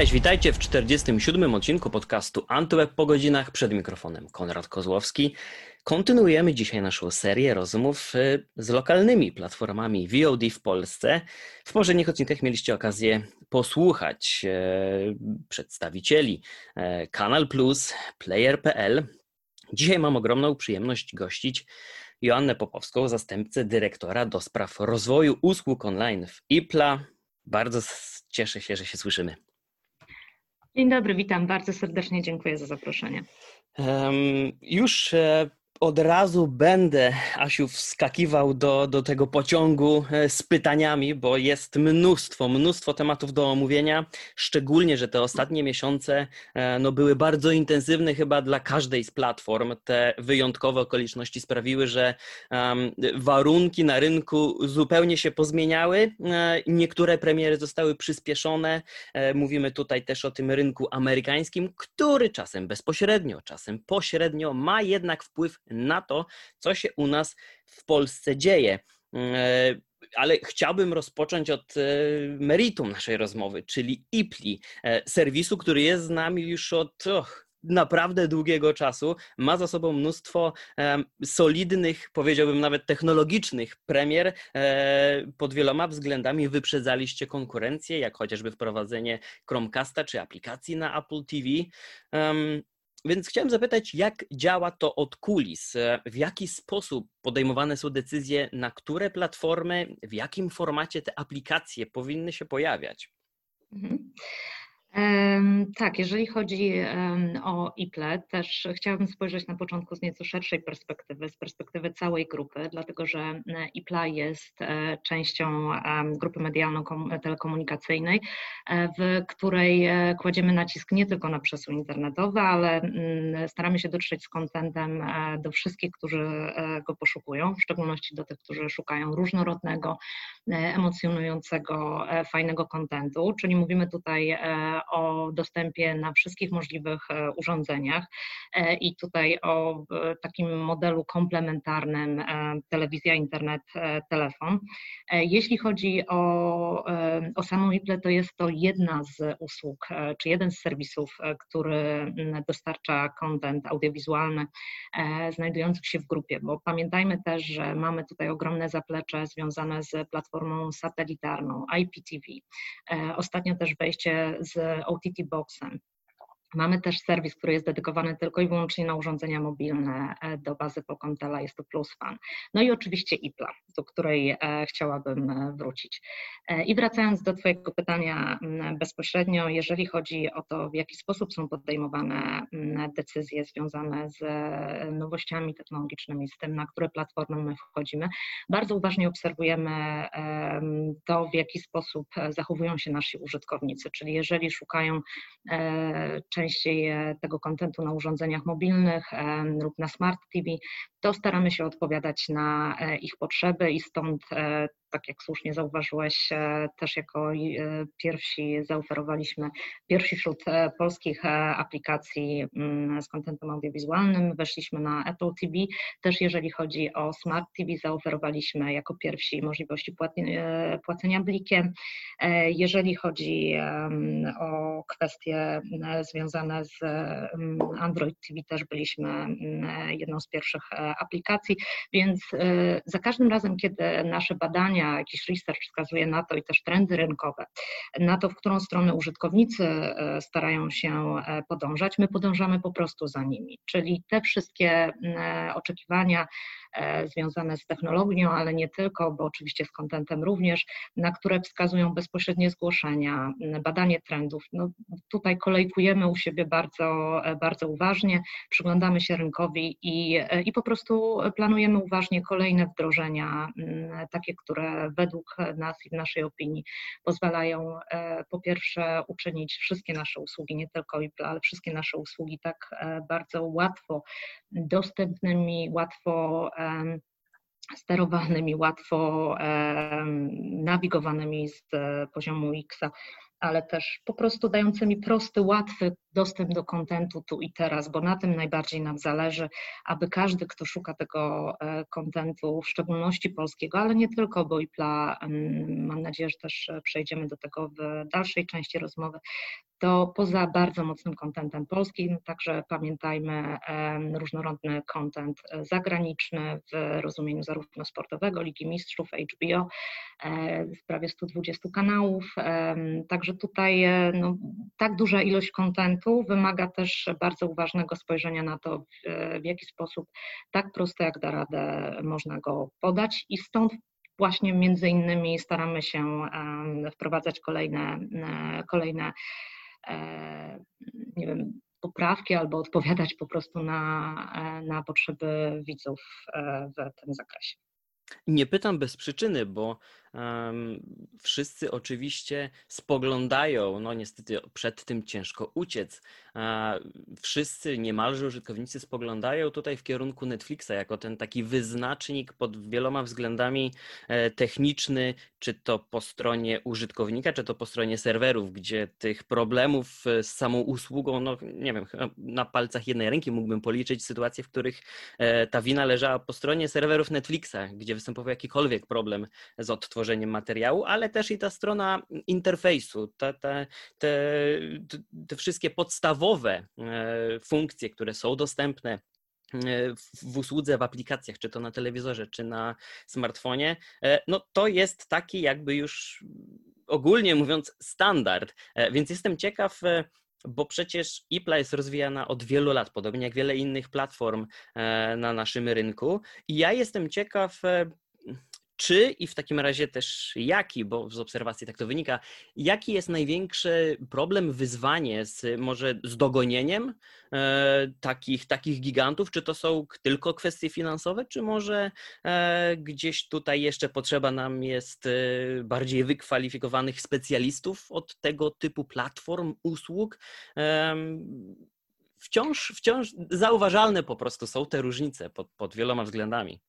Cześć, witajcie w 47. odcinku podcastu Antyweb po godzinach. Przed mikrofonem Konrad Kozłowski. Kontynuujemy dzisiaj naszą serię rozmów y, z lokalnymi platformami VOD w Polsce. W poprzednich odcinkach mieliście okazję posłuchać e, przedstawicieli e, Kanal Plus, Player.pl. Dzisiaj mam ogromną przyjemność gościć Joannę Popowską, zastępcę dyrektora do spraw rozwoju usług online w IPLA. Bardzo cieszę się, że się słyszymy. Dzień dobry, witam bardzo serdecznie, dziękuję za zaproszenie. Um, już e, od razu będę, Asiu, wskakiwał do, do tego pociągu e, z pytaniami, bo jest mnóstwo, mnóstwo tematów do omówienia. Szczególnie, że te ostatnie miesiące e, no, były bardzo intensywne chyba dla każdej z platform. Te wyjątkowe okoliczności sprawiły, że um, warunki na rynku zupełnie się pozmieniały. E, niektóre premiery zostały przyspieszone. Mówimy tutaj też o tym rynku amerykańskim, który czasem bezpośrednio, czasem pośrednio ma jednak wpływ na to, co się u nas w Polsce dzieje. E, ale chciałbym rozpocząć od e, meritum naszej rozmowy, czyli IPLI, e, serwisu, który jest z nami już od och, naprawdę długiego czasu. Ma za sobą mnóstwo solidnych, powiedziałbym nawet technologicznych premier. pod wieloma względami wyprzedzaliście konkurencję, jak chociażby wprowadzenie Chromecasta czy aplikacji na Apple TV. Więc chciałem zapytać, jak działa to od kulis? W jaki sposób podejmowane są decyzje, na które platformy, w jakim formacie te aplikacje powinny się pojawiać? Mhm. Tak, jeżeli chodzi o IPLE, też chciałabym spojrzeć na początku z nieco szerszej perspektywy, z perspektywy całej grupy, dlatego że IPLA jest e, częścią grupy medialno-telekomunikacyjnej, e, w której e, kładziemy nacisk nie tylko na przestrzeń internetowe, ale mm, staramy się dotrzeć z kontentem do wszystkich, którzy go poszukują, w szczególności do tych, którzy szukają różnorodnego, emocjonującego, fajnego kontentu, czyli mówimy tutaj o dostępie na wszystkich możliwych e, urządzeniach e, i tutaj o takim modelu komplementarnym e, telewizja, internet, telefon. Jeśli chodzi o, o samą IPLE, to jest to jedna z usług, czy jeden z serwisów, który dostarcza content audiowizualny znajdujących się w grupie, bo pamiętajmy też, że mamy tutaj ogromne zaplecze związane z platformą satelitarną IPTV. Ostatnio też wejście z OTT Boxem. Mamy też serwis, który jest dedykowany tylko i wyłącznie na urządzenia mobilne e, do bazy Pocontela, jest to PlusFan. No i oczywiście IPLA, do której e, chciałabym e, wrócić. I wracając do Twojego pytania bezpośrednio, jeżeli chodzi o to, w jaki sposób są podejmowane decyzje związane z nowościami technologicznymi, z tym, na które platformy my wchodzimy, bardzo uważnie obserwujemy to, w jaki sposób zachowują się nasi użytkownicy, czyli jeżeli szukają najczęściej e, tego kontentu na urządzeniach mobilnych lub na smart TV, to staramy się odpowiadać na e, ich potrzeby i stąd e, tak jak słusznie zauważyłeś, e, też jako pierwsi zaoferowaliśmy, pierwsi wśród polskich aplikacji mm, z kontentem audiowizualnym, weszliśmy na Apple TV. Też jeżeli chodzi o Smart TV, zaoferowaliśmy jako pierwsi możliwości płacenia blikiem. Jeżeli chodzi o kwestie związane z Android TV, też byliśmy jedną z pierwszych aplikacji, więc za każdym razem, kiedy nasze badania, jakiś research wskazuje na to i też trendy rynkowe, na to, w którą stronę użytkownicy y, starają się y, podążać, my podążamy po prostu za nimi. Czyli te wszystkie oczekiwania związane z technologią, ale nie tylko, bo oczywiście z kontentem również, na które wskazują bezpośrednie zgłoszenia, badanie trendów. No, tutaj kolejkujemy u siebie bardzo, bardzo uważnie, przyglądamy się rynkowi i, i po prostu planujemy uważnie kolejne wdrożenia, takie, które według nas i w naszej opinii pozwalają e, po pierwsze uczynić wszystkie nasze usługi, nie tylko IPL, ale wszystkie nasze usługi tak e, bardzo łatwo dostępnymi, łatwo sterowanymi, łatwo nawigowanymi z poziomu X ale też po prostu dającymi prosty, łatwy dostęp do kontentu tu i teraz, bo na tym najbardziej nam zależy, aby każdy, kto szuka tego kontentu, w szczególności polskiego, ale nie tylko, bo IPLA, mam nadzieję, że też przejdziemy do tego w dalszej części rozmowy, to poza bardzo mocnym kontentem polskim, także pamiętajmy różnorodny kontent zagraniczny w rozumieniu zarówno sportowego, Ligi Mistrzów, HBO, e, prawie 120 kanałów, także tutaj e, no, tak duża ilość kontentu wymaga też bardzo uważnego spojrzenia na to, w jaki sposób tak prosto jak da radę można go podać i stąd właśnie między innymi staramy się wprowadzać kolejne, e, kolejne E, nie wiem, poprawki albo odpowiadać po prostu na, e, na potrzeby widzów e, w tym zakresie. Nie pytam bez przyczyny, bo wszyscy oczywiście spoglądają, no niestety przed tym ciężko uciec. Wszyscy, niemalże użytkownicy spoglądają tutaj w kierunku Netflixa jako ten taki wyznacznik pod wieloma względami e, techniczny, czy to po stronie użytkownika, czy to po stronie serwerów, gdzie tych problemów e, z samą usługą, no nie wiem, na palcach jednej ręki mógłbym policzyć sytuacje, w których e, ta wina leżała po stronie serwerów Netflixa, gdzie występował jakikolwiek problem z odtworzeniem tworzeniem materiału, ale też i ta strona interfejsu, te, te, te, wszystkie podstawowe e, funkcje, które są dostępne e, w usłudze, w aplikacjach, czy to na telewizorze, czy na smartfonie, e, no to jest taki jakby już ogólnie mówiąc standard. Więc jestem ciekaw, bo przecież IPLA jest rozwijana od wielu lat, podobnie jak wiele innych platform na naszym rynku. I ja jestem ciekaw, czy i w takim razie też jaki, bo z obserwacji tak to wynika, jaki jest największy problem, wyzwanie z może z dogonieniem e, takich, takich gigantów? Czy to są tylko kwestie finansowe, czy może e, gdzieś tutaj jeszcze potrzeba nam jest e, bardziej wykwalifikowanych specjalistów od tego typu platform, usług? Wciąż, wciąż zauważalne po prostu są te różnice pod, pod wieloma względami.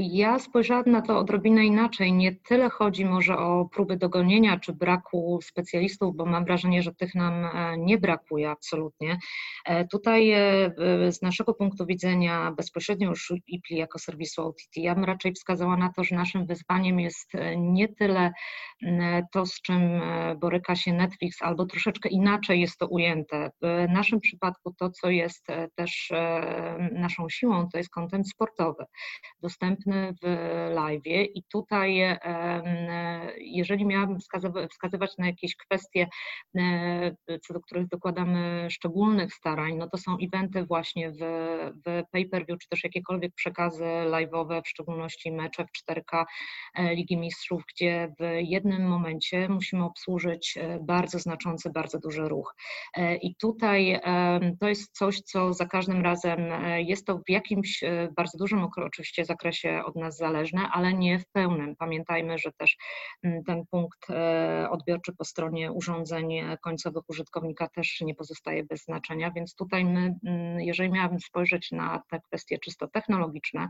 Ja spojrzałam na to odrobinę inaczej. Nie tyle chodzi może o próby dogonienia czy braku specjalistów, bo mam wrażenie, że tych nam e, nie brakuje absolutnie. E, tutaj e, z naszego punktu widzenia bezpośrednio już IPLI jako serwisu OTT, ja bym raczej wskazała na to, że naszym wyzwaniem jest nie tyle to, z czym boryka się Netflix, albo troszeczkę inaczej jest to ujęte. W naszym przypadku to, co jest też naszą siłą, to jest kontent sportowy dostępny w live. I tutaj, jeżeli miałabym wskazywać na jakieś kwestie, e, co do których dokładamy szczególnych starań, no to są eventy właśnie w, w pay-per-view, czy też jakiekolwiek przekazy live'owe, w szczególności mecze w 4K e, Ligi Mistrzów, gdzie w jednym momencie musimy obsłużyć e, bardzo znaczący, bardzo duży ruch. I tutaj to jest coś, co za każdym razem jest to w jakimś bardzo dużym oczywiście zakresie od nas zależne, ale nie w pełnym. Pamiętajmy, że też mm, ten punkt e, odbiorczy po stronie urządzeń końcowych użytkownika też nie pozostaje bez znaczenia, więc tutaj my, mm, jeżeli miałabym spojrzeć na te kwestie czysto technologiczne,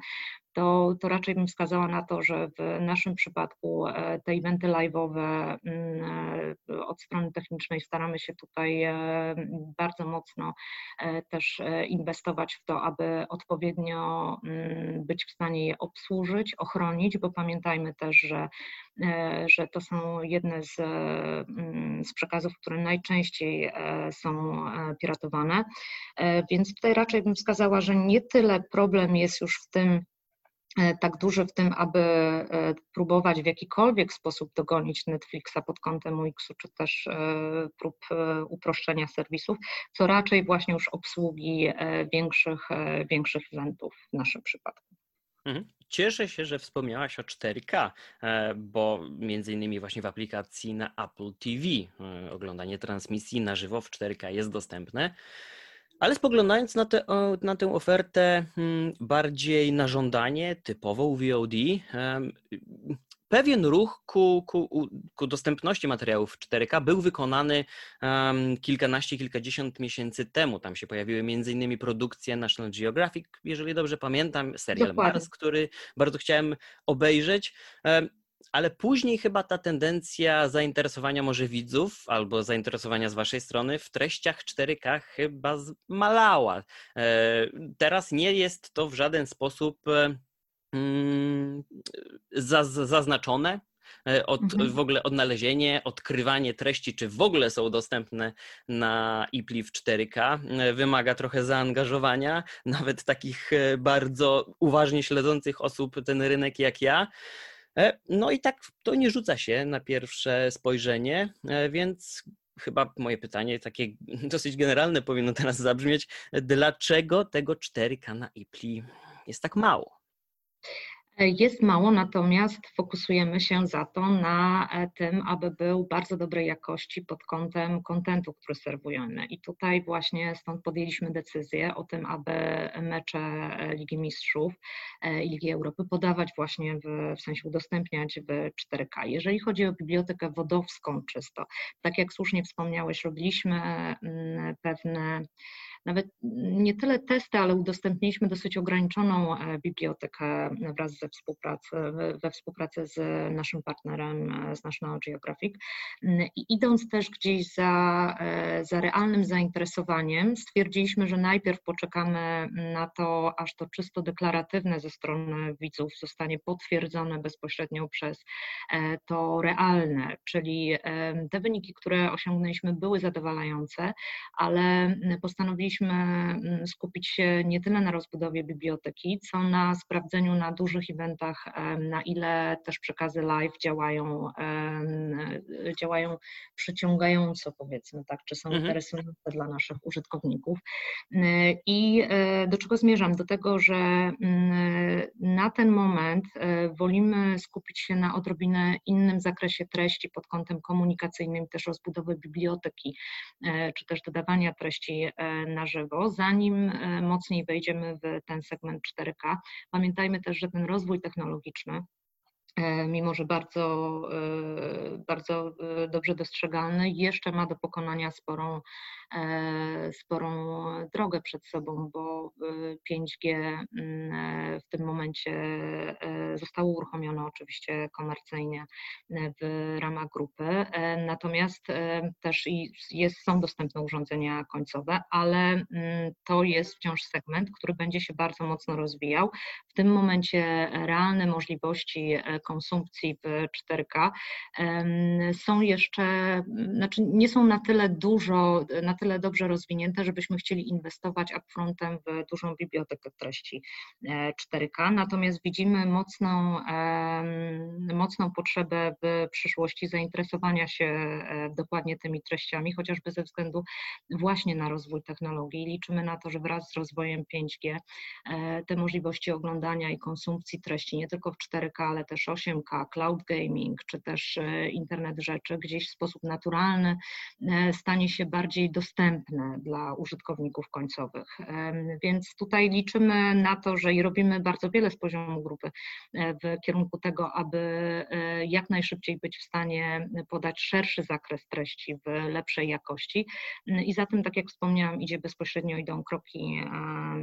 to, to raczej bym wskazała na to, że w naszym przypadku e, te eventy live'owe mm, e, od strony technicznej staramy się tutaj bardzo mocno też inwestować w to, aby odpowiednio być w stanie je obsłużyć, ochronić, bo pamiętajmy też, że, e, że to są jedne z, mm, z przekazów, które najczęściej e, są e, piratowane. Więc tutaj raczej bym wskazała, że nie tyle problem jest już w tym, tak duży w tym, aby próbować w jakikolwiek sposób dogonić Netflixa pod kątem UX-u, czy też prób uproszczenia serwisów, co raczej właśnie już obsługi większych, większych eventów w naszym przypadku. Mhm. Cieszę się, że wspomniałaś o 4K, e, bo między innymi właśnie w aplikacji na Apple TV e, oglądanie transmisji na żywo w 4K jest dostępne. Ale spoglądając na, te, na tę ofertę hmm, bardziej na żądanie, typową VOD, pewien ruch ku, ku, ku dostępności materiałów 4K był wykonany um, kilkanaście, kilkadziesiąt miesięcy temu. Tam się pojawiły m.in. produkcje National Geographic, jeżeli dobrze pamiętam, serial Dokładnie. Mars, który bardzo chciałem obejrzeć. Um, ale później chyba ta tendencja zainteresowania może widzów albo zainteresowania z waszej strony w treściach 4K chyba zmalała. E, teraz nie jest to w żaden sposób mm, zaznaczone. E, od, mhm. w ogóle odnalezienie, odkrywanie treści, czy w ogóle są dostępne na IPLI w 4K, e, wymaga trochę zaangażowania, nawet takich bardzo uważnie śledzących osób ten rynek jak ja. E, no i tak to nie rzuca się na pierwsze spojrzenie, e, więc chyba moje pytanie takie dosyć generalne powinno teraz zabrzmieć. Dlaczego tego 4K na IPLI jest tak mało? Jest mało, natomiast fokusujemy się za to na e, tym, aby był bardzo dobrej jakości pod kątem kontentu, który serwujemy. I tutaj właśnie stąd podjęliśmy decyzję o tym, aby mecze Ligi Mistrzów e, i Ligi Europy podawać właśnie w, w sensie udostępniać w 4K. Jeżeli chodzi o bibliotekę wodowską czysto, tak jak słusznie wspomniałeś, robiliśmy mm, pewne nawet nie tyle testy, ale udostępniliśmy dosyć ograniczoną e, bibliotekę wraz ze współpracy, we współpracy z naszym partnerem, e, z National Geographic. Mm, I idąc też gdzieś za, e, za realnym zainteresowaniem, stwierdziliśmy, że najpierw poczekamy na to, aż to czysto deklaratywne ze strony widzów zostanie potwierdzone bezpośrednio przez to realne, czyli te wyniki, które osiągnęliśmy, były zadowalające, ale postanowiliśmy powinniśmy mm, skupić się nie tyle na rozbudowie biblioteki, co na sprawdzeniu na dużych eventach, na ile też przekazy live działają, działają przyciągająco, powiedzmy tak, czy są mhm. interesujące dla naszych użytkowników. I e, do czego zmierzam? Do tego, że mm, na ten moment e, wolimy skupić się na odrobinę innym zakresie treści pod kątem komunikacyjnym, też rozbudowy biblioteki, e, czy też dodawania treści na żywo, zanim e, mocniej wejdziemy w ten segment 4K. Pamiętajmy też, że ten rozwój technologiczny mimo że bardzo, e, bardzo dobrze dostrzegalny, jeszcze ma do pokonania sporą E, sporą drogę przed sobą, bo 5G mm, e, w tym momencie e, zostało uruchomione oczywiście komercyjnie w ramach grupy, natomiast też jest, są dostępne urządzenia końcowe, ale mm, to jest wciąż segment, który będzie się bardzo mocno rozwijał. W tym momencie realne możliwości konsumpcji w 4K są jeszcze, znaczy nie są na tyle dużo, na tyle dobrze rozwinięte, żebyśmy chcieli inwestować upfrontem w dużą bibliotekę treści 4K. E, Natomiast widzimy mocną, mocną potrzebę w przyszłości zainteresowania się e, dokładnie tymi treściami, chociażby ze względu właśnie na rozwój technologii. Liczymy na to, że wraz z rozwojem 5G e, te możliwości oglądania i konsumpcji treści nie tylko w 4K, ale też 8K, cloud gaming, czy też internet rzeczy gdzieś w sposób naturalny stanie się bardziej dostępne dla użytkowników końcowych. Więc tutaj liczymy na to, że i robimy bardzo wiele z poziomu grupy e, w kierunku tego, aby e, jak najszybciej być w stanie podać szerszy zakres treści w lepszej jakości. I za tym, tak jak wspomniałam, idzie bezpośrednio idą kroki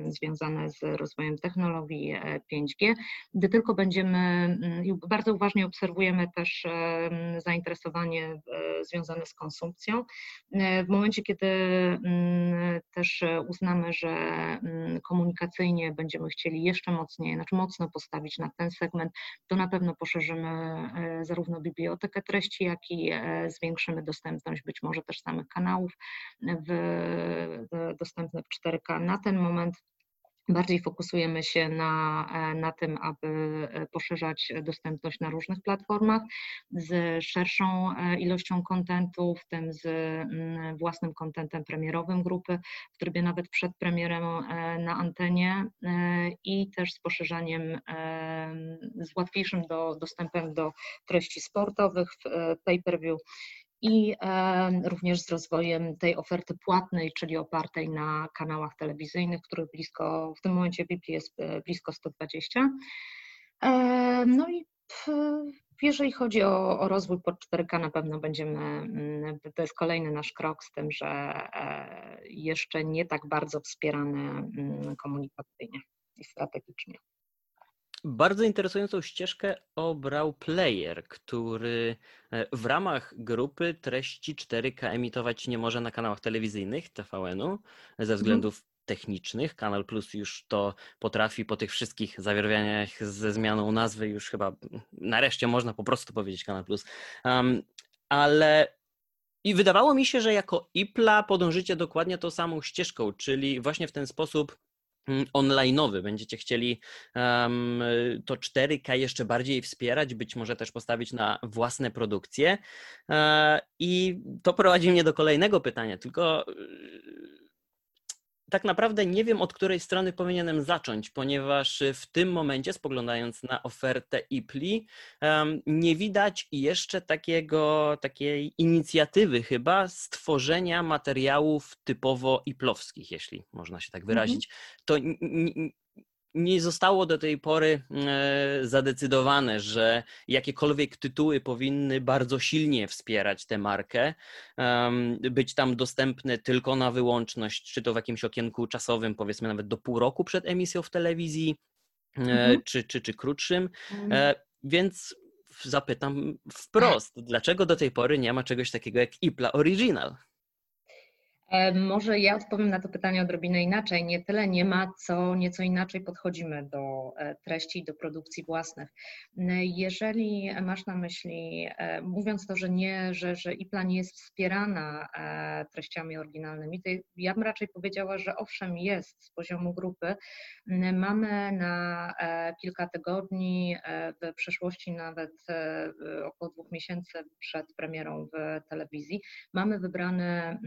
związane z rozwojem technologii 5G. E, Gdy tylko będziemy, bardzo uważnie obserwujemy też zainteresowanie związane z konsumpcją. W momencie, kiedy Mm, też uznamy, że mm, komunikacyjnie będziemy chcieli jeszcze mocniej, znaczy mocno postawić na ten segment, to na pewno poszerzymy e, zarówno bibliotekę treści, jak i e, zwiększymy dostępność być może też samych kanałów w, dostępne w 4K. Na ten moment Bardziej fokusujemy się na, e, na tym, aby e, poszerzać dostępność na różnych platformach z szerszą e, ilością kontentu, w tym z mm, własnym kontentem premierowym grupy, w trybie nawet przed premierem na antenie i też z poszerzaniem, z łatwiejszym do, dostępem do treści sportowych w pay-per-view i również z rozwojem tej oferty płatnej, czyli opartej na kanałach telewizyjnych, których blisko, w tym momencie VIP jest e, blisko 120. No i jeżeli chodzi o, o, rozwój pod 4K, na pewno będziemy, mm, to jest kolejny nasz krok z tym, że e, jeszcze nie tak bardzo wspierany mm, komunikacyjnie i strategicznie. Bardzo interesującą ścieżkę obrał player, który e, w ramach grupy treści 4K emitować nie może na kanałach telewizyjnych TVN-u ze mhm. względów technicznych. Kanal Plus już to potrafi po tych wszystkich zawierwianiach ze zmianą nazwy, już chyba nareszcie można po prostu powiedzieć Kanal Plus. Um, ale i wydawało mi się, że jako IPLA podążycie dokładnie tą samą ścieżką, czyli właśnie w ten sposób mm, online'owy. Będziecie chcieli um, to 4K jeszcze bardziej wspierać, być może też postawić na własne produkcje. E, I to prowadzi mnie do kolejnego pytania, tylko tak naprawdę nie wiem, od której strony powinienem zacząć, ponieważ w tym momencie, spoglądając na ofertę IPLI, nie widać jeszcze takiego, takiej inicjatywy chyba stworzenia materiałów typowo iplowskich, jeśli można się tak mhm. wyrazić. To nie zostało do tej pory e, zadecydowane, że jakiekolwiek tytuły powinny bardzo silnie wspierać tę markę, być tam dostępne tylko na wyłączność, czy to w jakimś okienku czasowym, powiedzmy nawet do pół roku przed emisją w telewizji, e, mhm. czy, czy, czy krótszym. Mhm. E, więc zapytam wprost, dlaczego do tej pory nie ma czegoś takiego jak IPLA Original? E, może ja odpowiem na to pytanie odrobinę inaczej. Nie tyle nie ma, co nieco inaczej podchodzimy do e, treści i do produkcji własnych. Jeżeli masz na myśli, e, mówiąc to, że nie, że, że IPLA nie jest wspierana treściami oryginalnymi, to ja bym raczej powiedziała, że owszem jest z poziomu grupy. Mamy na kilka tygodni, w przeszłości nawet około dwóch miesięcy przed premierą w telewizji, mamy wybrane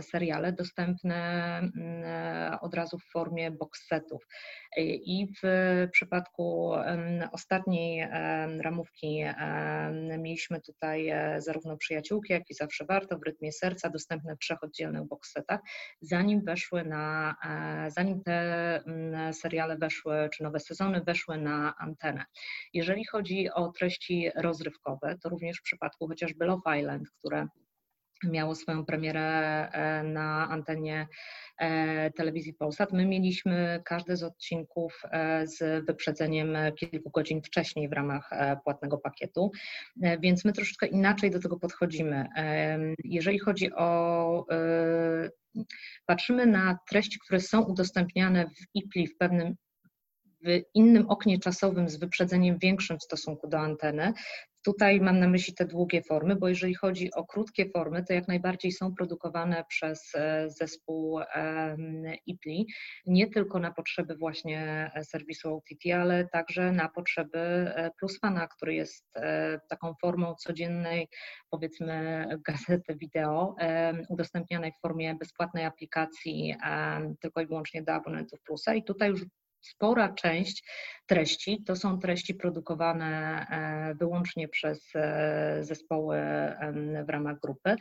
seriale seriale dostępne mm, od razu w formie box setów. I w przypadku ostatniej ramówki mieliśmy tutaj e, zarówno przyjaciółki, jak i zawsze warto w rytmie serca dostępne w trzech oddzielnych box setach, zanim weszły na, e, zanim te mm, seriale weszły, czy nowe sezony weszły na antenę. Jeżeli chodzi o treści rozrywkowe, to również w przypadku chociażby Love Island, które miało swoją premierę e, na antenie e, telewizji Polsat. My mieliśmy każdy z odcinków e, z wyprzedzeniem kilku godzin wcześniej w ramach płatnego pakietu, więc my troszeczkę inaczej do tego podchodzimy. Jeżeli chodzi o patrzymy na treści, które są udostępniane w IPLI w pewnym innym oknie czasowym z wyprzedzeniem większym w stosunku do anteny, Tutaj mam na myśli te długie formy, bo jeżeli chodzi o krótkie formy, to jak najbardziej są produkowane przez e, zespół IPLI, nie tylko na potrzeby właśnie e, serwisu OTT, ale także na potrzeby e, Plusfana, który jest taką formą codziennej, powiedzmy, gazety wideo, udostępnianej w formie bezpłatnej aplikacji tylko i wyłącznie dla abonentów Plusa. I tutaj już spora część treści to są treści produkowane e, wyłącznie przez e, zespoły w ramach grupy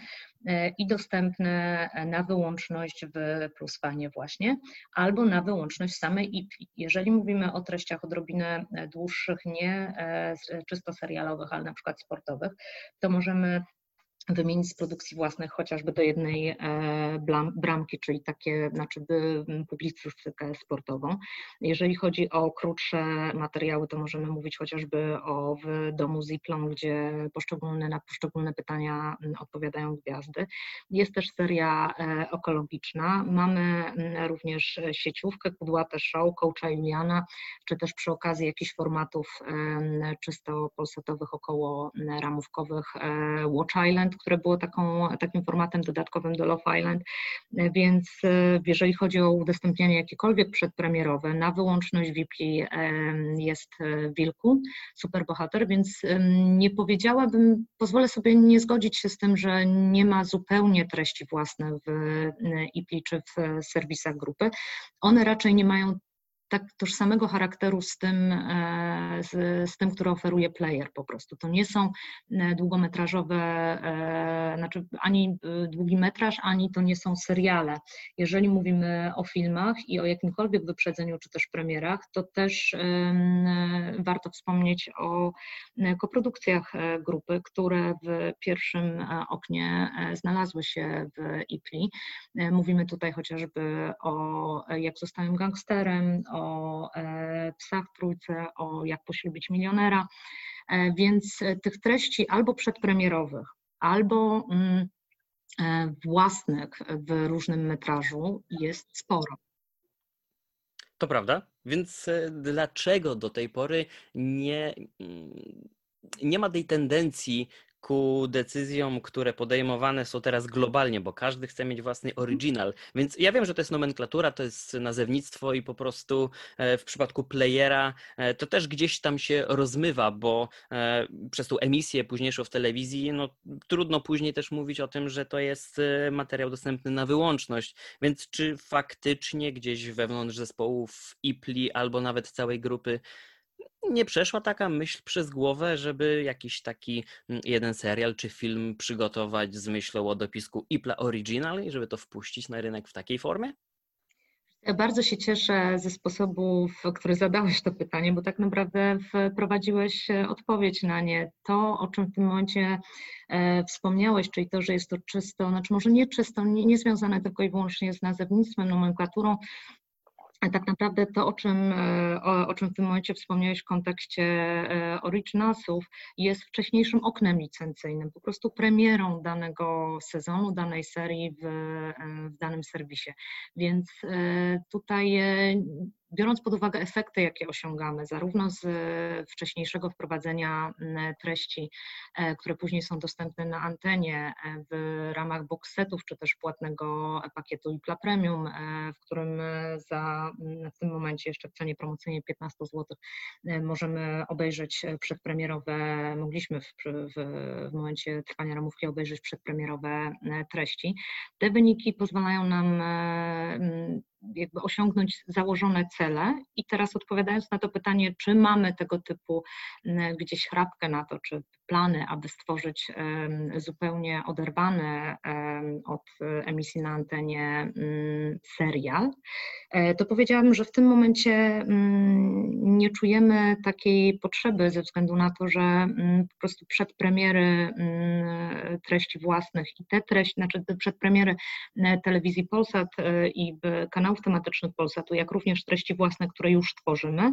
e, i dostępne na wyłączność w Plusfanie właśnie, albo na wyłączność samej IPI. Jeżeli mówimy o treściach odrobinę dłuższych, nie czysto serialowych, ale na przykład sportowych, to możemy wymienić z produkcji własnych chociażby do jednej e, bramki, czyli takie, znaczy publicystykę sportową. Jeżeli chodzi o krótsze materiały, to możemy mówić chociażby o w domu Ziplon, gdzie poszczególne, na poszczególne pytania odpowiadają gwiazdy. Jest też seria e, ekologiczna. Mamy również sieciówkę, kudłate show, coacha Juliana, czy też przy okazji jakichś formatów czysto polsatowych, około ramówkowych Watch Island, Island, które było taką, takim formatem dodatkowym do Love Island, więc e, jeżeli chodzi o udostępnianie jakiekolwiek przedpremierowe, na wyłączność VIP jest e, Wilku, superbohater, więc nie powiedziałabym, pozwolę sobie nie zgodzić się z tym, że nie ma zupełnie treści własne w IPLI e, czy w serwisach grupy. One raczej nie mają tak tożsamego charakteru z tym, z, z tym, który oferuje player po prostu. To nie są długometrażowe, znaczy ani długi metraż, ani to nie są seriale. Jeżeli mówimy o filmach i o jakimkolwiek wyprzedzeniu czy też premierach, to też warto wspomnieć o koprodukcjach grupy, które w pierwszym oknie znalazły się w IPLI. Mówimy tutaj chociażby o Jak zostałem gangsterem, o Psach w trójce, o Jak poślubić milionera, więc tych treści albo przedpremierowych, albo mm, własnych w różnym metrażu jest sporo. To prawda. Więc e, dlaczego do tej pory nie, mm, nie ma tej tendencji ku decyzjom, które podejmowane są teraz globalnie, bo każdy chce mieć własny mhm. original. Więc ja wiem, że to jest nomenklatura, to jest nazewnictwo i po prostu e, w przypadku playera e, to też gdzieś tam się rozmywa, bo e, przez tą emisję późniejszą w telewizji, no trudno później też mówić o tym, że to jest materiał dostępny na wyłączność. Więc czy faktycznie gdzieś wewnątrz zespołów IPLI albo nawet całej grupy nie przeszła taka myśl przez głowę, żeby jakiś taki mm, jeden serial czy film przygotować z myślą o dopisku IPLA Original i żeby to wpuścić na rynek w takiej formie? Bardzo się cieszę ze sposobu, w który zadałeś to pytanie, bo tak naprawdę wprowadziłeś e, odpowiedź na nie. To, o czym w tym momencie e, wspomniałeś, czyli to, że jest to czysto, znaczy może nie czysto, nie, nie związane tylko i wyłącznie z nazewnictwem, nomenklaturą, tak naprawdę to, o czym, e, o, o, czym w tym momencie wspomniałeś w kontekście e, Originalsów, jest wcześniejszym oknem licencyjnym, po prostu premierą danego sezonu, danej serii w, e, w danym serwisie. Więc tutaj biorąc pod uwagę efekty, jakie osiągamy, zarówno z e, wcześniejszego wprowadzenia treści, e, które później są dostępne na antenie e, w ramach boxsetów, czy też płatnego pakietu IPLA Premium, w którym za, w tym momencie jeszcze w cenie promocyjnej 15 zł możemy obejrzeć przedpremierowe, mogliśmy w, w, w momencie trwania ramówki obejrzeć przedpremierowe treści. Te wyniki pozwalają nam jakby osiągnąć założone cele. I teraz odpowiadając na to pytanie, czy mamy tego typu gdzieś chrapkę na to, czy plany, aby stworzyć zupełnie oderwany od emisji na antenie mm, serial, e, to powiedziałabym, że w tym momencie mm, nie czujemy takiej potrzeby ze względu na to, że mm, po prostu przedpremiery treści własnych i te treści, znaczy przedpremiery e, telewizji Polsat e, i kanałów tematycznych Polsatu, jak również treści własne, które już tworzymy,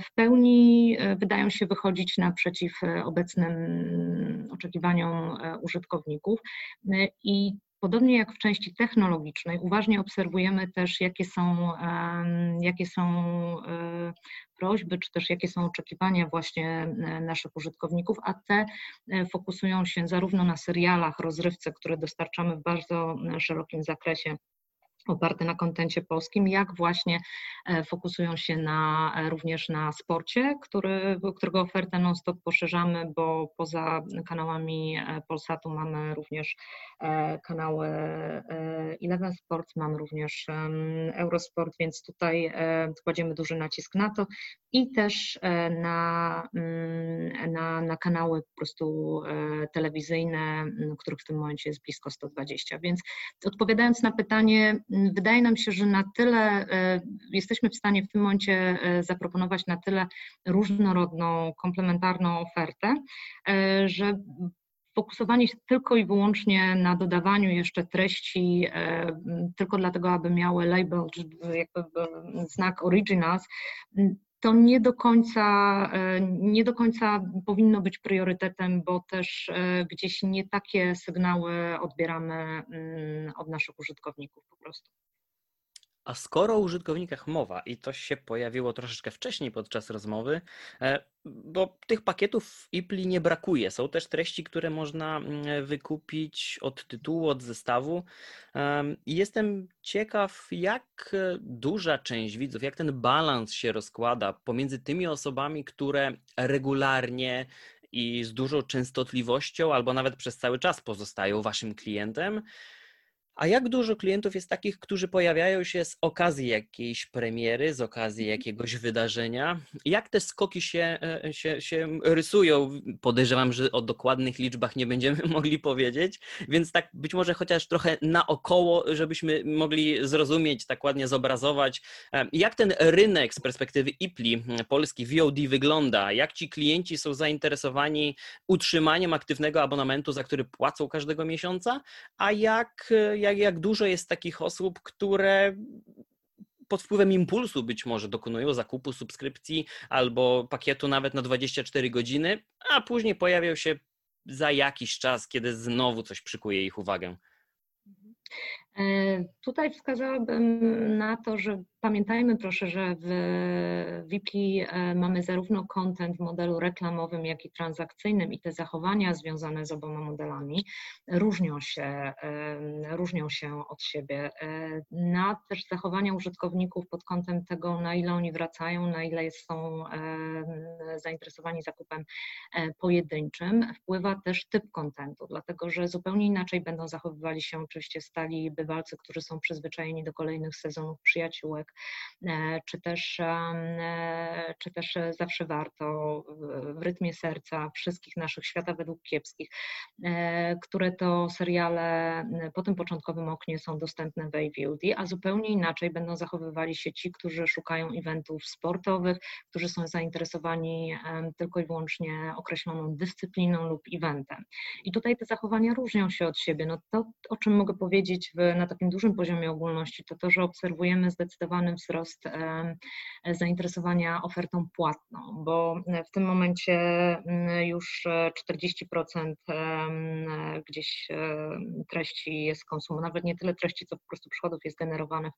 w pełni wydają się wychodzić naprzeciw obecnym obecnym oczekiwaniom e, użytkowników. E, I Podobnie jak w części technologicznej, uważnie obserwujemy też, jakie są, jakie są e, prośby, czy też jakie są oczekiwania właśnie naszych użytkowników, a te fokusują się zarówno na serialach, rozrywce, które dostarczamy w bardzo szerokim zakresie oparte na kontencie polskim, jak właśnie e, fokusują się na, e, również na sporcie, który, którego ofertę non-stop poszerzamy, bo poza kanałami e, Polsatu mamy również kanały Eleven Sport, mamy również Eurosport, więc tutaj kładziemy duży nacisk na to i też na, mm, na, na kanały po prostu telewizyjne, których w tym momencie jest blisko 120. Więc odpowiadając na pytanie, wydaje nam się, że na tyle e, jesteśmy w stanie w tym momencie e, zaproponować na tyle różnorodną, komplementarną ofertę, e, że fokusowanie się tylko i wyłącznie na dodawaniu jeszcze treści, tylko dlatego, aby miały label, jakby znak Originals, to nie do końca, nie do końca powinno być priorytetem, bo też gdzieś nie takie sygnały odbieramy mm, od naszych użytkowników po prostu. A skoro o użytkownikach mowa i to się pojawiło troszeczkę wcześniej podczas rozmowy, e, bo tych pakietów w IPLI nie brakuje. Są też treści, które można mm, wykupić od tytułu, od zestawu. I jestem ciekaw, jak duża część widzów, jak ten balans się rozkłada pomiędzy tymi osobami, które regularnie i z dużą częstotliwością, albo nawet przez cały czas pozostają waszym klientem, A jak dużo klientów jest takich, którzy pojawiają się z okazji jakiejś premiery, z okazji mhm. jakiegoś wydarzenia? Jak te skoki się, e, się, się rysują? Podejrzewam, że o dokładnych liczbach nie będziemy mogli powiedzieć, więc tak być może chociaż trochę naokoło, żebyśmy mogli zrozumieć, tak ładnie zobrazować, e, jak ten rynek z perspektywy IPLI, polski VOD wygląda, jak ci klienci są zainteresowani utrzymaniem aktywnego abonamentu, za który płacą każdego miesiąca, a jak, jak jak, dużo jest takich osób, które pod wpływem impulsu być może dokonują zakupu subskrypcji albo pakietu nawet na 24 godziny, a później pojawią się za jakiś czas, kiedy znowu coś przykuje ich uwagę. E, tutaj wskazałabym na to, że Pamiętajmy proszę, że w Wipli e, mamy zarówno content w modelu reklamowym, jak i transakcyjnym i te zachowania związane z oboma modelami różnią się, różnią się od siebie. E, na też zachowania użytkowników pod kątem tego, na ile oni wracają, na ile są zainteresowani zakupem e, pojedynczym, wpływa też typ kontentu, dlatego że zupełnie inaczej będą zachowywali się oczywiście stali bywalcy, którzy są przyzwyczajeni do kolejnych sezonów przyjaciółek, E, czy też, e, czy też zawsze warto w rytmie serca wszystkich naszych świata według kiepskich, e, które to seriale po tym początkowym oknie są dostępne w AVOD, a zupełnie inaczej będą zachowywali się ci, którzy szukają eventów sportowych, którzy są zainteresowani tylko i wyłącznie określoną dyscypliną lub eventem. I tutaj te zachowania różnią się od siebie. No to, o czym mogę powiedzieć w, na takim dużym poziomie ogólności, to to, że obserwujemy zdecydowany wzrost zainteresowania ofertą płatną, bo w tym momencie już 40% gdzieś treści jest konsumowanych, nawet nie tyle treści, co po prostu przychodów jest generowanych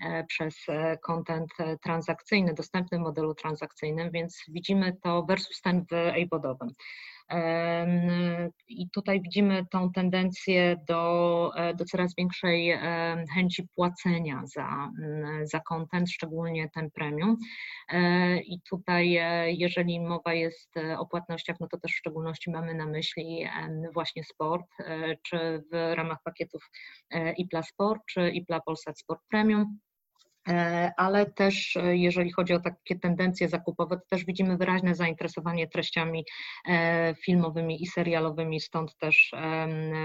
e, przez e, content e, transakcyjny, dostępny w modelu transakcyjnym, więc widzimy to versus ten w iPodowym. I tutaj widzimy tą tendencję do, e, do coraz większej chęci płacenia za, za content, szczególnie ten premium. E, I tutaj, e, jeżeli mowa jest o płatnościach, no to też w szczególności mamy na myśli właśnie sport, czy w ramach pakietów IPLA Sport, czy IPLA Polsat Sport Premium. E, ale też e, jeżeli chodzi o takie tendencje zakupowe, to też widzimy wyraźne zainteresowanie treściami e, filmowymi i serialowymi, stąd też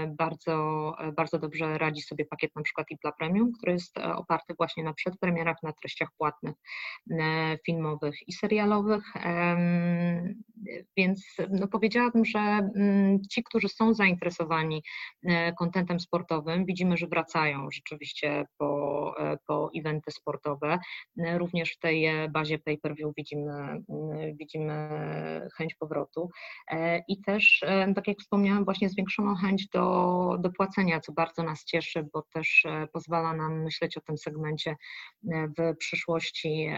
bardzo, bardzo dobrze radzi sobie pakiet na przykład IPLA Premium, który jest oparty właśnie na przedpremierach, na treściach płatnych filmowych i serialowych, więc no powiedziałabym, że mm, ci, którzy są zainteresowani kontentem sportowym, widzimy, że wracają rzeczywiście po, po eventy sportowe, sportowe. Również w tej e, bazie pay-per-view widzimy, mm, widzimy chęć powrotu e, i też, e, tak jak wspomniałam, właśnie zwiększoną chęć do, do płacenia, co bardzo nas cieszy, bo też pozwala nam myśleć o tym segmencie w przyszłości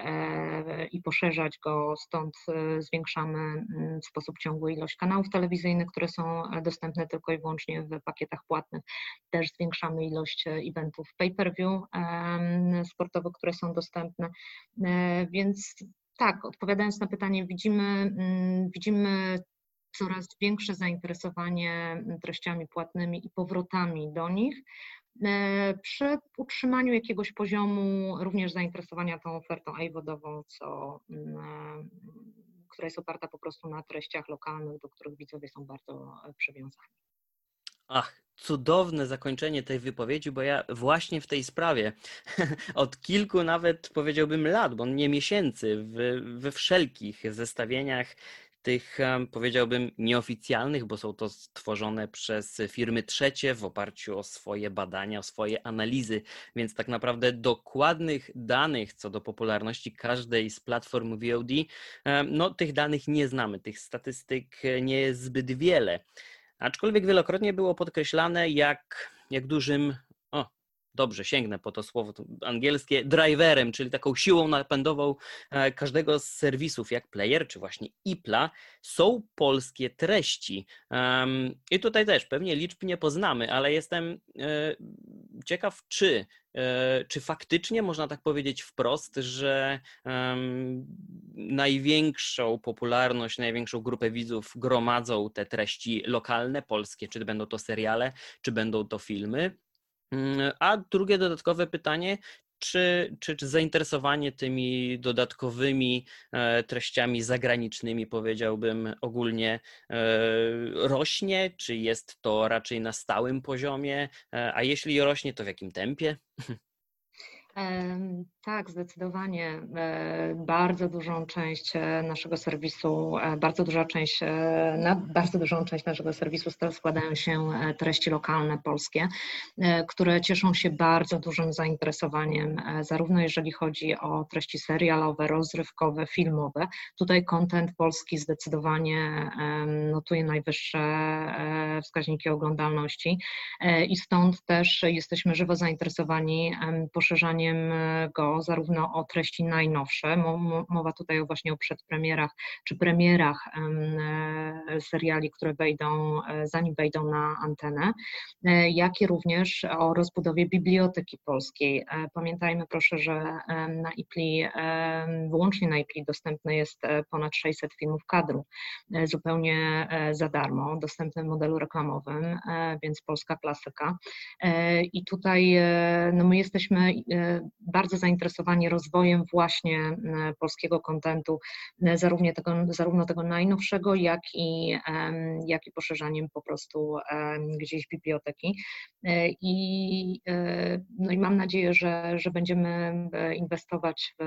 i poszerzać go, stąd zwiększamy mm, w sposób ciągły ilość kanałów telewizyjnych, które są dostępne tylko i wyłącznie w pakietach płatnych. Też zwiększamy ilość eventów pay-per-view sportowych, które są dostępne. E, więc tak, odpowiadając na pytanie, widzimy, mm, widzimy coraz większe zainteresowanie treściami płatnymi i powrotami do nich. E, przy utrzymaniu jakiegoś poziomu również zainteresowania tą ofertą iWodową, co, mm, e, która jest oparta po prostu na treściach lokalnych, do których widzowie są bardzo przywiązani. Ach, cudowne zakończenie tej wypowiedzi, bo ja właśnie w tej sprawie od kilku nawet powiedziałbym lat, bo nie miesięcy, w, we wszelkich zestawieniach tych powiedziałbym nieoficjalnych, bo są to stworzone przez firmy trzecie w oparciu o swoje badania, o swoje analizy, więc tak naprawdę dokładnych danych co do popularności każdej z platform VOD, no tych danych nie znamy, tych statystyk nie jest zbyt wiele. Aczkolwiek wielokrotnie było podkreślane, jak, jak dużym, dobrze, sięgnę po to słowo angielskie, driverem, czyli taką siłą napędową e, każdego z serwisów, jak Player czy właśnie IPLA, są polskie treści. I tutaj też pewnie liczb nie poznamy, ale jestem e, ciekaw, czy E, czy faktycznie można tak powiedzieć wprost, że największą popularność, największą grupę widzów gromadzą te treści lokalne, polskie, czy będą to seriale, czy będą to filmy? Mm, a drugie dodatkowe pytanie, czy, czy, czy zainteresowanie tymi dodatkowymi e, treściami zagranicznymi, powiedziałbym, ogólnie e, rośnie? Czy jest to raczej na stałym poziomie? E, a jeśli rośnie, to w jakim tempie? Tak, zdecydowanie. E, bardzo dużą część e, naszego serwisu, e, bardzo duża część, na bardzo dużą część naszego serwisu składają się treści lokalne polskie, które cieszą się bardzo dużym zainteresowaniem, zarówno jeżeli chodzi o treści serialowe, rozrywkowe, filmowe. Tutaj kontent polski zdecydowanie notuje najwyższe wskaźniki oglądalności i stąd też jesteśmy żywo zainteresowani poszerzaniem go zarówno o treści najnowsze, mowa tutaj właśnie o przedpremierach czy premierach e, seriali, które wejdą, e, zanim wejdą na antenę, e, jak i również o rozbudowie biblioteki polskiej. Pamiętajmy proszę, że na IPLI, wyłącznie na IPLI dostępne jest ponad 600 filmów kadru, zupełnie za darmo, dostępne w modelu reklamowym, więc polska klasyka. I tutaj no my jesteśmy bardzo zainteresowani rozwojem właśnie e, polskiego kontentu, e, zarówno tego, zarówno tego najnowszego, jak i, jak i poszerzaniem po prostu gdzieś biblioteki. E, I, no i mam nadzieję, że, że będziemy inwestować w,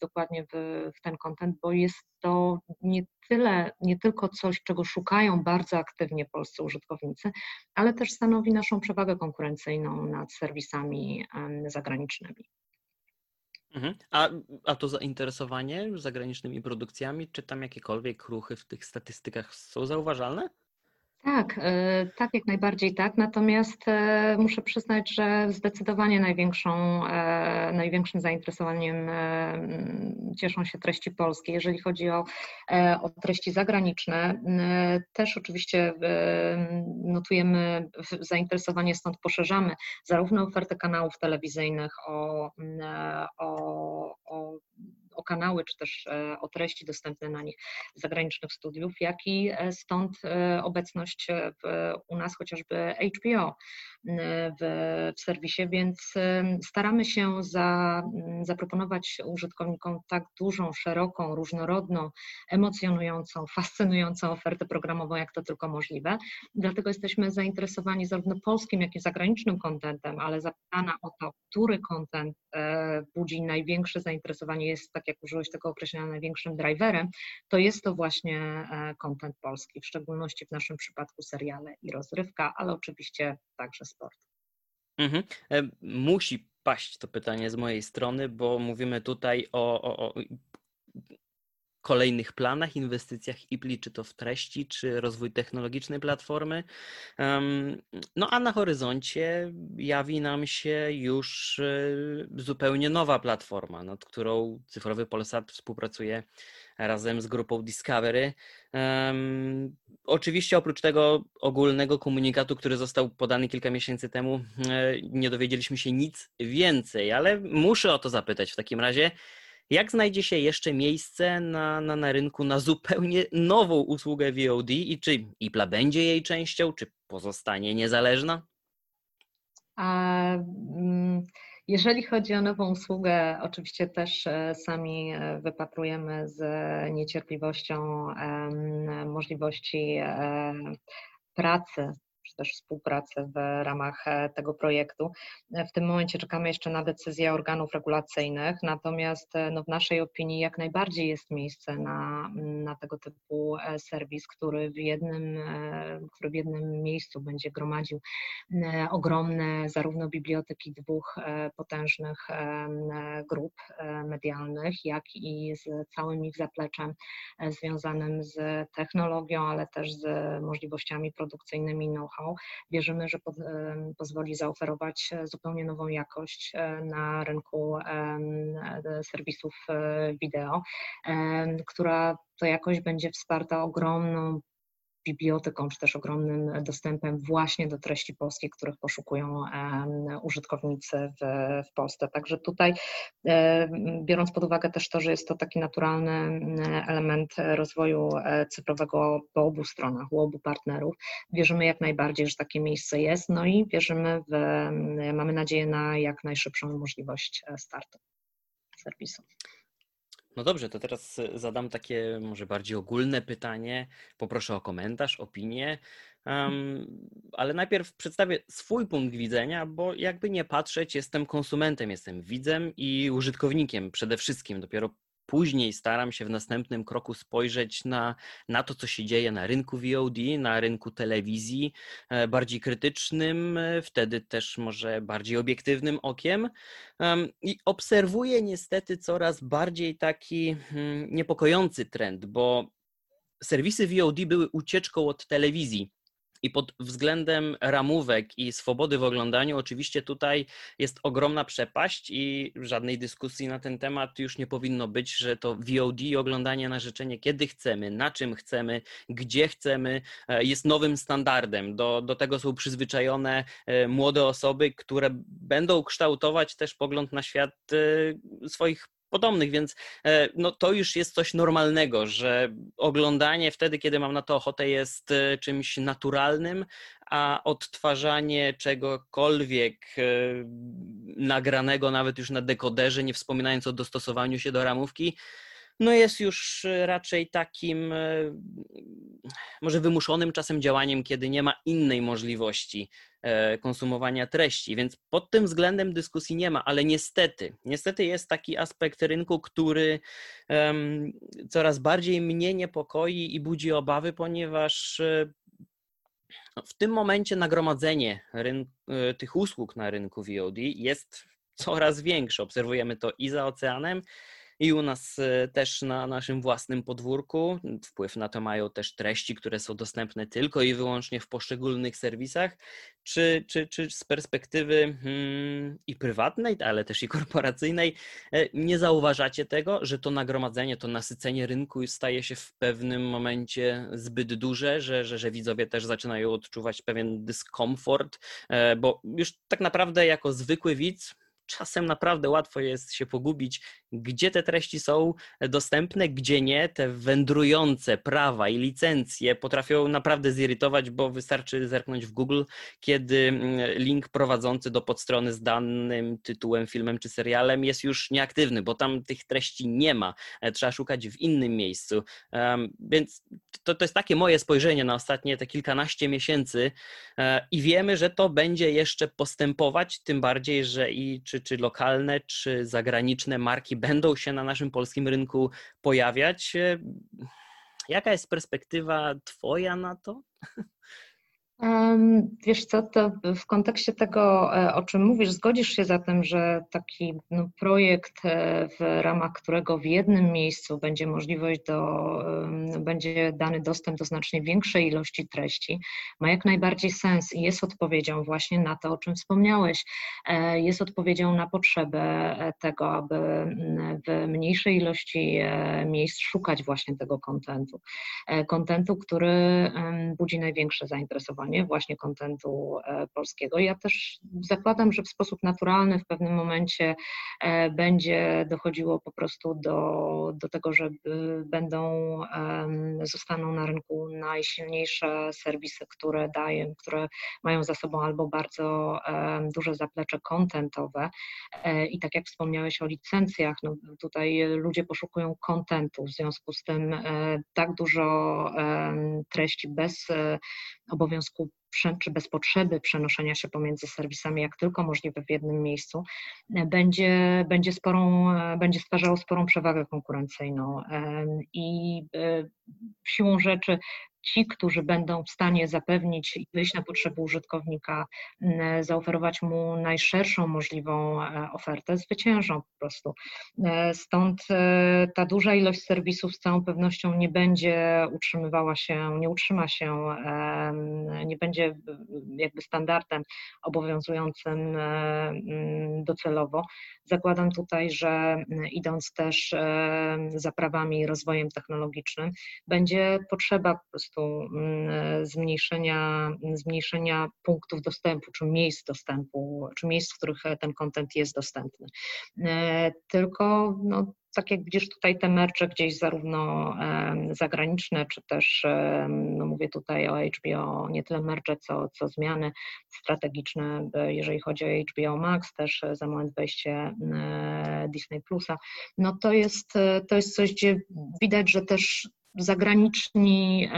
dokładnie w, w ten kontent, bo jest to nie tyle, nie tylko coś, czego szukają bardzo aktywnie polscy użytkownicy, ale też stanowi naszą przewagę konkurencyjną nad serwisami zagranicznymi. Mhm. A, a to zainteresowanie zagranicznymi produkcjami, czy tam jakiekolwiek ruchy w tych statystykach są zauważalne? Tak, e, tak, jak najbardziej tak. Natomiast e, muszę przyznać, że zdecydowanie największą, e, największym zainteresowaniem cieszą się treści polskie. Jeżeli chodzi o, o treści zagraniczne, też oczywiście notujemy zainteresowanie, stąd poszerzamy zarówno ofertę kanałów telewizyjnych o, o, o o kanały, czy też e, o treści dostępne na nich zagranicznych studiów, jak i e, stąd e, obecność w, u nas chociażby HBO w, w serwisie, więc staramy się za, zaproponować użytkownikom tak dużą, szeroką, różnorodną, emocjonującą, fascynującą ofertę programową, jak to tylko możliwe. Dlatego jesteśmy zainteresowani zarówno polskim, jak i zagranicznym kontentem, ale zapytana o to, który kontent budzi największe zainteresowanie, jest, tak jak użyłeś tego określenia, największym driverem, to jest to właśnie kontent polski, w szczególności w naszym przypadku seriale i rozrywka, ale oczywiście także sport. Mhm. E, musi paść to pytanie z mojej strony, bo mówimy tutaj o, o, o kolejnych planach, inwestycjach IPLI, czy to w treści, czy rozwój technologiczny platformy. No a na horyzoncie jawi nam się już e, zupełnie nowa platforma, nad którą Cyfrowy Polsat współpracuje razem z grupą Discovery. Oczywiście oprócz tego ogólnego komunikatu, który został podany kilka miesięcy temu, e, nie dowiedzieliśmy się nic więcej, ale muszę o to zapytać w takim razie. Jak znajdzie się jeszcze miejsce na, na, na rynku na zupełnie nową usługę VOD i czy IPLA będzie jej częścią, czy pozostanie niezależna? A, mm, jeżeli chodzi o nową usługę, oczywiście też e, sami e, wypatrujemy z niecierpliwością możliwości e, pracy czy też współpracy w ramach e, tego projektu. E, w tym momencie czekamy jeszcze na decyzję organów regulacyjnych, natomiast e, no, w naszej opinii jak najbardziej jest miejsce na, na tego typu serwis, który w jednym, który w jednym miejscu będzie gromadził ogromne zarówno biblioteki dwóch potężnych grup medialnych, jak i z całym ich zapleczem związanym z technologią, ale też z możliwościami produkcyjnymi know-how Wierzymy, że pozwoli zaoferować e, zupełnie nową jakość e, na rynku serwisów e, wideo, która to jakość będzie wsparta ogromną biblioteką, czy też ogromnym dostępem właśnie do treści polskich, których poszukują użytkownicy w, w Polsce. Także tutaj, biorąc pod uwagę też to, że jest to taki naturalny element rozwoju cyfrowego po obu stronach, u obu partnerów, wierzymy jak najbardziej, że takie miejsce jest, no i wierzymy w, mamy nadzieję na jak najszybszą możliwość startu serwisu. No dobrze, to teraz e, zadam takie może bardziej ogólne pytanie. Poproszę o komentarz, opinię, um, ale najpierw przedstawię swój punkt widzenia, bo jakby nie patrzeć, jestem konsumentem, jestem widzem i użytkownikiem przede wszystkim. Dopiero Później staram się w następnym kroku spojrzeć na, na to, co się dzieje na rynku VOD, na rynku telewizji, e, bardziej krytycznym, e, wtedy też może bardziej obiektywnym okiem. I obserwuję niestety coraz bardziej taki hmm, niepokojący trend, bo serwisy VOD były ucieczką od telewizji. I pod względem ramówek i swobody w oglądaniu, oczywiście tutaj jest ogromna przepaść i żadnej dyskusji na ten temat już nie powinno być, że to VOD i oglądanie na życzenie, kiedy chcemy, na czym chcemy, gdzie chcemy, e, jest nowym standardem. Do, do tego są przyzwyczajone e, młode osoby, które będą kształtować też pogląd na świat e, swoich podobnych, więc e, no, to już jest coś normalnego, że oglądanie wtedy, kiedy mam na to ochotę, jest e, czymś naturalnym, a odtwarzanie czegokolwiek e, nagranego nawet już na dekoderze, nie wspominając o dostosowaniu się do ramówki, no jest już raczej takim może wymuszonym czasem działaniem, kiedy nie ma innej możliwości E, konsumowania treści, więc pod tym względem dyskusji nie ma, ale niestety, niestety jest taki aspekt rynku, który coraz bardziej mnie niepokoi i budzi obawy, ponieważ e, w tym momencie nagromadzenie e, tych usług na rynku VOD jest coraz większe. Obserwujemy to i za oceanem, i u nas e, też na naszym własnym podwórku. Wpływ na to mają też treści, które są dostępne tylko i wyłącznie w poszczególnych serwisach, czy, czy, czy z perspektywy hmm, i prywatnej, ale też i korporacyjnej, e, nie zauważacie tego, że to nagromadzenie, to nasycenie rynku staje się w pewnym momencie zbyt duże, że, że, że widzowie też zaczynają odczuwać pewien dyskomfort, e, bo już tak naprawdę jako zwykły widz czasem naprawdę łatwo jest się pogubić, gdzie te treści są dostępne, gdzie nie. Te wędrujące prawa i licencje potrafią naprawdę zirytować, bo wystarczy zerknąć w Google, kiedy mm, link prowadzący do podstrony z danym tytułem, filmem czy serialem jest już nieaktywny, bo tam tych treści nie ma. E, trzeba szukać w innym miejscu. Więc to, to jest takie moje spojrzenie na ostatnie te kilkanaście miesięcy e, i wiemy, że to będzie jeszcze postępować, tym bardziej, że i czy czy, lokalne, czy zagraniczne marki będą się na naszym polskim rynku pojawiać. Jaka jest perspektywa Twoja na to? Wiesz co, to w kontekście tego, e, o czym mówisz, zgodzisz się zatem, że taki no, projekt, e, w ramach którego w jednym miejscu będzie możliwość do, będzie dany dostęp do znacznie większej ilości treści, ma jak najbardziej sens i jest odpowiedzią właśnie na to, o czym wspomniałeś. E, jest odpowiedzią na potrzebę tego, aby w mniejszej ilości miejsc szukać właśnie tego kontentu. Kontentu, który budzi największe zainteresowanie właśnie kontentu e, polskiego. Ja też zakładam, że w sposób naturalny w pewnym momencie e, będzie dochodziło po prostu do, do tego, że będą, zostaną na rynku najsilniejsze serwisy, które dają, które mają za sobą albo bardzo duże zaplecze kontentowe e, i tak jak wspomniałeś o licencjach, no tutaj ludzie poszukują kontentu, w związku z tym tak dużo treści bez obowiązku czy bez potrzeby przenoszenia się pomiędzy serwisami, jak tylko możliwe w jednym miejscu, będzie, będzie, sporą, będzie stwarzało sporą przewagę konkurencyjną. I e, siłą rzeczy ci, którzy będą w stanie zapewnić i wyjść na potrzeby użytkownika, zaoferować mu najszerszą możliwą e, ofertę, zwyciężą po prostu. E, stąd e, ta duża ilość serwisów z całą pewnością nie będzie utrzymywała się, nie utrzyma się, nie będzie jakby standardem obowiązującym docelowo. Zakładam tutaj, że idąc też za prawami i rozwojem technologicznym, będzie potrzeba po prostu prostu mm, zmniejszenia, zmniejszenia punktów dostępu, czy miejsc dostępu, czy miejsc, w których ten kontent jest dostępny. Tylko no, tak jak widzisz tutaj te mercze gdzieś zarówno zagraniczne, czy też, no mówię tutaj o HBO, nie tyle mercze, co, co zmiany strategiczne, jeżeli chodzi o HBO Max, też za moment wejście Disney Plusa, no to jest, to jest coś, gdzie widać, że też zagraniczni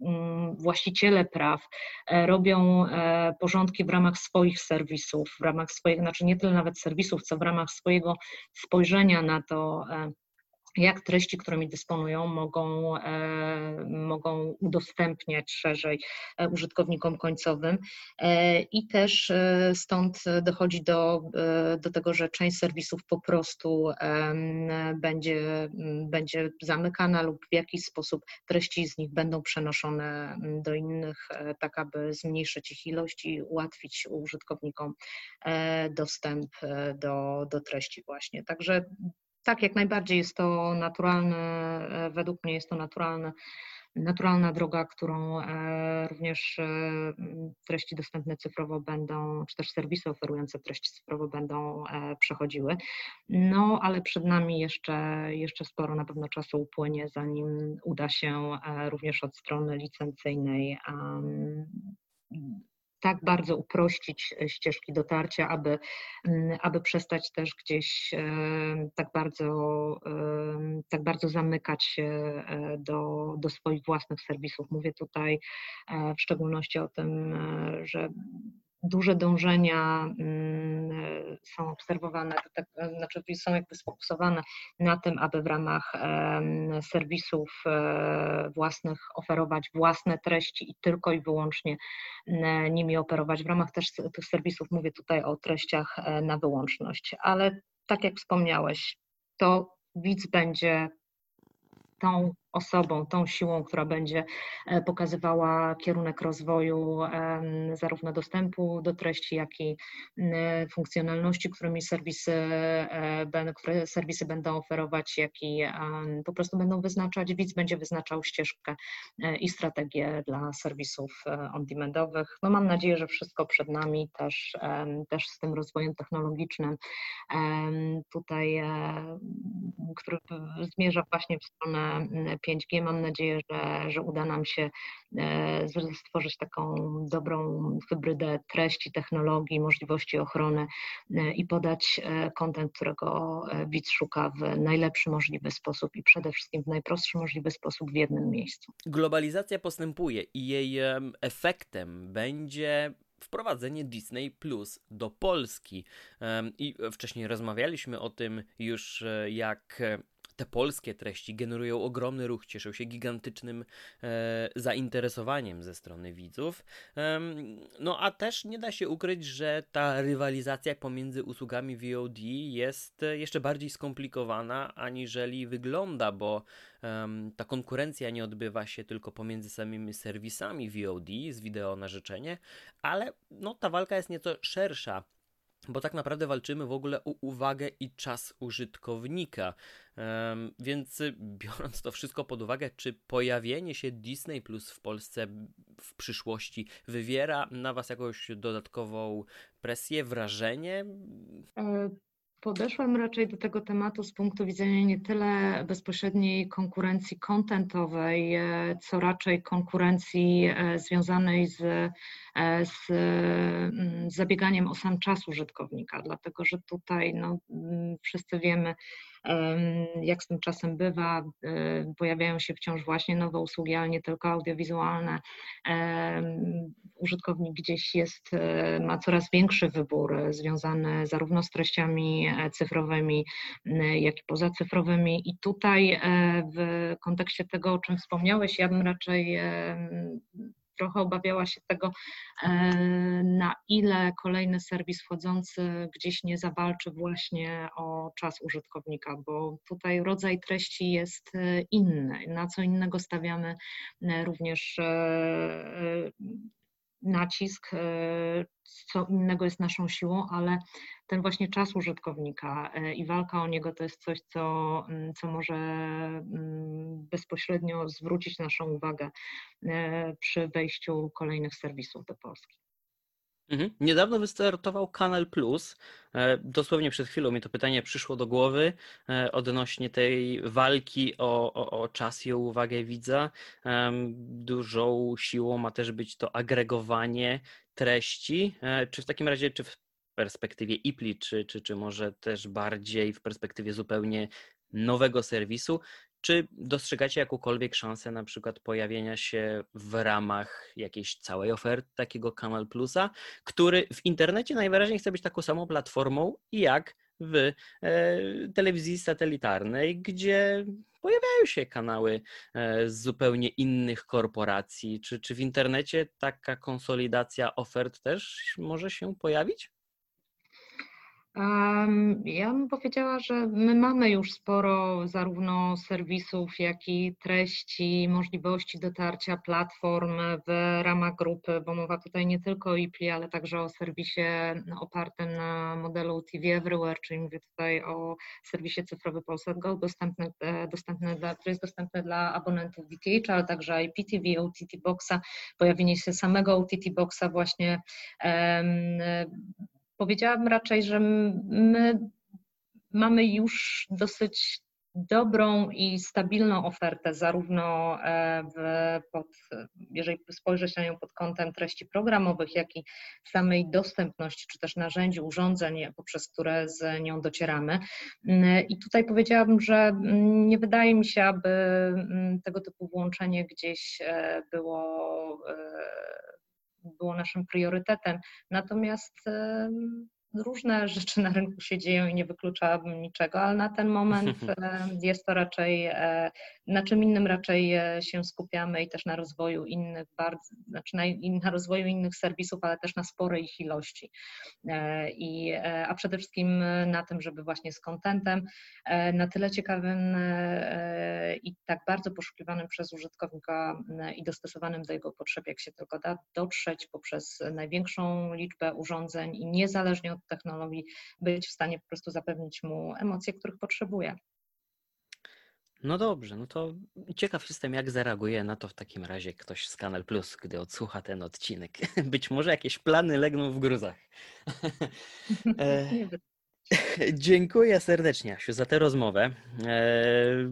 Mm, właściciele praw e, robią e, porządki w ramach swoich serwisów, w ramach swojego, znaczy nie tyle nawet serwisów, co w ramach swojego spojrzenia na to, e, jak treści, którymi dysponują, mogą, e, mogą udostępniać szerzej e, użytkownikom końcowym. E, I też stąd dochodzi do, do tego, że część serwisów po prostu będzie, będzie zamykana lub w jakiś sposób treści z nich będą przenoszone do innych, tak aby zmniejszyć ich ilość i ułatwić użytkownikom dostęp do, do treści właśnie. Także tak, jak najbardziej jest to naturalne, e, według mnie jest to naturalne, naturalna droga, którą e, również e, treści dostępne cyfrowo będą, czy też serwisy oferujące treści cyfrowo będą przechodziły. No, ale przed nami jeszcze, jeszcze sporo na pewno czasu upłynie, zanim uda się również od strony licencyjnej tak bardzo uprościć e, ścieżki dotarcia, aby, mm, aby przestać też gdzieś e, tak bardzo, tak bardzo zamykać się e, do, do swoich własnych serwisów. Mówię tutaj w szczególności o tym, że duże dążenia mm, są obserwowane, tak, znaczy są jakby sfokusowane na tym, aby w ramach serwisów e, własnych oferować własne treści i tylko i wyłącznie nimi operować. W ramach też tych serwisów mówię tutaj o treściach e, na wyłączność, ale tak jak wspomniałeś, to widz będzie tą osobą, tą siłą, która będzie e, pokazywała kierunek rozwoju zarówno dostępu do treści, jak i funkcjonalności, którymi serwisy, e, które serwisy będą oferować, jak i po prostu będą wyznaczać, widz będzie wyznaczał ścieżkę e, i strategię dla serwisów on-demandowych. No mam nadzieję, że wszystko przed nami też, też z tym rozwojem technologicznym tutaj, który zmierza właśnie w stronę 5G. Mam nadzieję, że, że uda nam się e, stworzyć taką dobrą hybrydę treści, technologii, możliwości ochrony e, i podać kontent, którego e, widz szuka w najlepszy możliwy sposób i przede wszystkim w najprostszy możliwy sposób w jednym miejscu. Globalizacja postępuje i jej efektem będzie wprowadzenie Disney Plus do Polski. I wcześniej rozmawialiśmy o tym już, jak te polskie treści generują ogromny ruch, cieszą się gigantycznym e, zainteresowaniem ze strony widzów. E, no a też nie da się ukryć, że ta rywalizacja pomiędzy usługami VOD jest jeszcze bardziej skomplikowana aniżeli wygląda, bo e, ta konkurencja nie odbywa się tylko pomiędzy samymi serwisami VOD z wideo na życzenie, ale no, ta walka jest nieco szersza bo tak naprawdę walczymy w ogóle o uwagę i czas użytkownika. Więc biorąc to wszystko pod uwagę, czy pojawienie się Disney Plus w Polsce w przyszłości wywiera na Was jakąś dodatkową presję, wrażenie? Podeszłam raczej do tego tematu z punktu widzenia nie tyle bezpośredniej konkurencji kontentowej, e, co raczej konkurencji e, związanej z, e, z mm, zabieganiem o sam czas użytkownika, dlatego że tutaj no, mm, wszyscy wiemy, jak z tym czasem bywa, pojawiają się wciąż właśnie nowe usługi, ale nie tylko audiowizualne. Użytkownik gdzieś jest, e, ma coraz większy wybór związany zarówno z treściami e, cyfrowymi, jak i pozacyfrowymi. I tutaj e, w kontekście tego, o czym wspomniałeś, ja bym raczej trochę obawiała się tego, e, na ile kolejny serwis wchodzący gdzieś nie zawalczy właśnie o czas użytkownika, bo tutaj rodzaj treści jest e, inny. Na co innego stawiamy e, również nacisk, co innego jest naszą siłą, ale ten właśnie czas użytkownika i walka o niego to jest coś, co, mm, co może mm, bezpośrednio zwrócić naszą uwagę przy wejściu kolejnych serwisów do Polski. Mhm. Niedawno wystartował Kanal Plus. E, dosłownie przed chwilą mi to pytanie przyszło do głowy e, odnośnie tej walki o, o, o czas i o uwagę widza. Dużą siłą ma też być to agregowanie treści. E, czy w takim razie, czy w perspektywie IPLI, czy, czy, czy może też bardziej w perspektywie zupełnie nowego serwisu, czy dostrzegacie jakąkolwiek szansę na przykład pojawienia się w ramach jakiejś całej oferty takiego Kanal Plusa, który w internecie najwyraźniej chce być taką samą platformą jak w e, telewizji satelitarnej, gdzie pojawiają się kanały e, z zupełnie innych korporacji. Czy, czy w internecie taka konsolidacja ofert też może się pojawić? Ja bym powiedziała, że my mamy już sporo zarówno serwisów, jak i treści, możliwości dotarcia platform w ramach grupy, bo mowa tutaj nie tylko o IPLI, ale także o serwisie opartym na modelu TV Everywhere, czyli mówię tutaj o serwisie cyfrowy Polsat Go, dostępny, e, dostępny dla, który jest dostępny dla abonentów DTH, ale także IPTV, OTT Boxa, pojawienie się samego OTT Boxa właśnie powiedziałabym raczej, że my mamy już dosyć dobrą i stabilną ofertę, zarówno e, w, pod, jeżeli spojrzeć na nią pod kątem treści programowych, jak i samej dostępności, czy też narzędzi, urządzeń, poprzez które z nią docieramy. I tutaj powiedziałabym, że nie wydaje mi się, aby tego typu włączenie gdzieś e, było e, było naszym priorytetem. Natomiast różne rzeczy na rynku się dzieją i nie wykluczałabym niczego, ale na ten moment jest to raczej, e, na czym innym raczej e, się skupiamy i też na rozwoju innych bardzo, znaczy na, na rozwoju innych serwisów, ale też na sporej ich ilości. E, I, a przede wszystkim na tym, żeby właśnie z kontentem na tyle ciekawym i tak bardzo poszukiwanym przez użytkownika i dostosowanym do jego potrzeb, jak się tylko da, dotrzeć poprzez największą liczbę urządzeń i niezależnie od technologii, być w stanie po prostu zapewnić mu emocje, których potrzebuje. No dobrze, no to ciekaw jestem, jak zareaguje na to w takim razie ktoś z Kanal Plus, gdy odsłucha ten odcinek. Być może jakieś plany legną w gruzach. E, dziękuję serdecznie, Asiu, za tę rozmowę. E,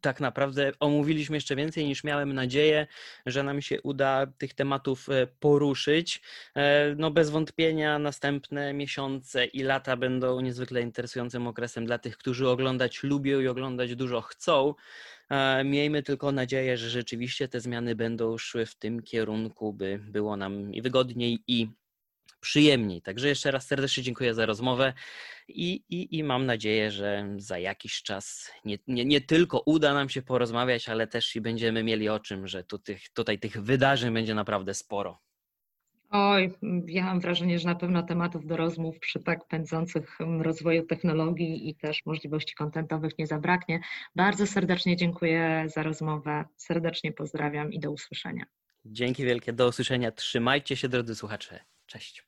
tak naprawdę omówiliśmy jeszcze więcej niż miałem nadzieję, że nam się uda tych tematów e, poruszyć. E, no bez wątpienia następne miesiące i lata będą niezwykle interesującym okresem dla tych, którzy oglądać lubią i oglądać dużo chcą. Miejmy tylko nadzieję, że rzeczywiście te zmiany będą szły w tym kierunku, by było nam i wygodniej i przyjemniej. Także jeszcze raz serdecznie dziękuję za rozmowę i, i, i mam nadzieję, że za jakiś czas nie, nie, nie, tylko uda nam się porozmawiać, ale też i będziemy mieli o czym, że tu tych, tutaj tych wydarzeń będzie naprawdę sporo. Oj, ja mam wrażenie, że na pewno tematów do rozmów przy tak pędzących rozwoju technologii i też możliwości kontentowych nie zabraknie. Bardzo serdecznie dziękuję za rozmowę, serdecznie pozdrawiam i do usłyszenia. Dzięki wielkie, do usłyszenia. Trzymajcie się drodzy słuchacze. Cześć.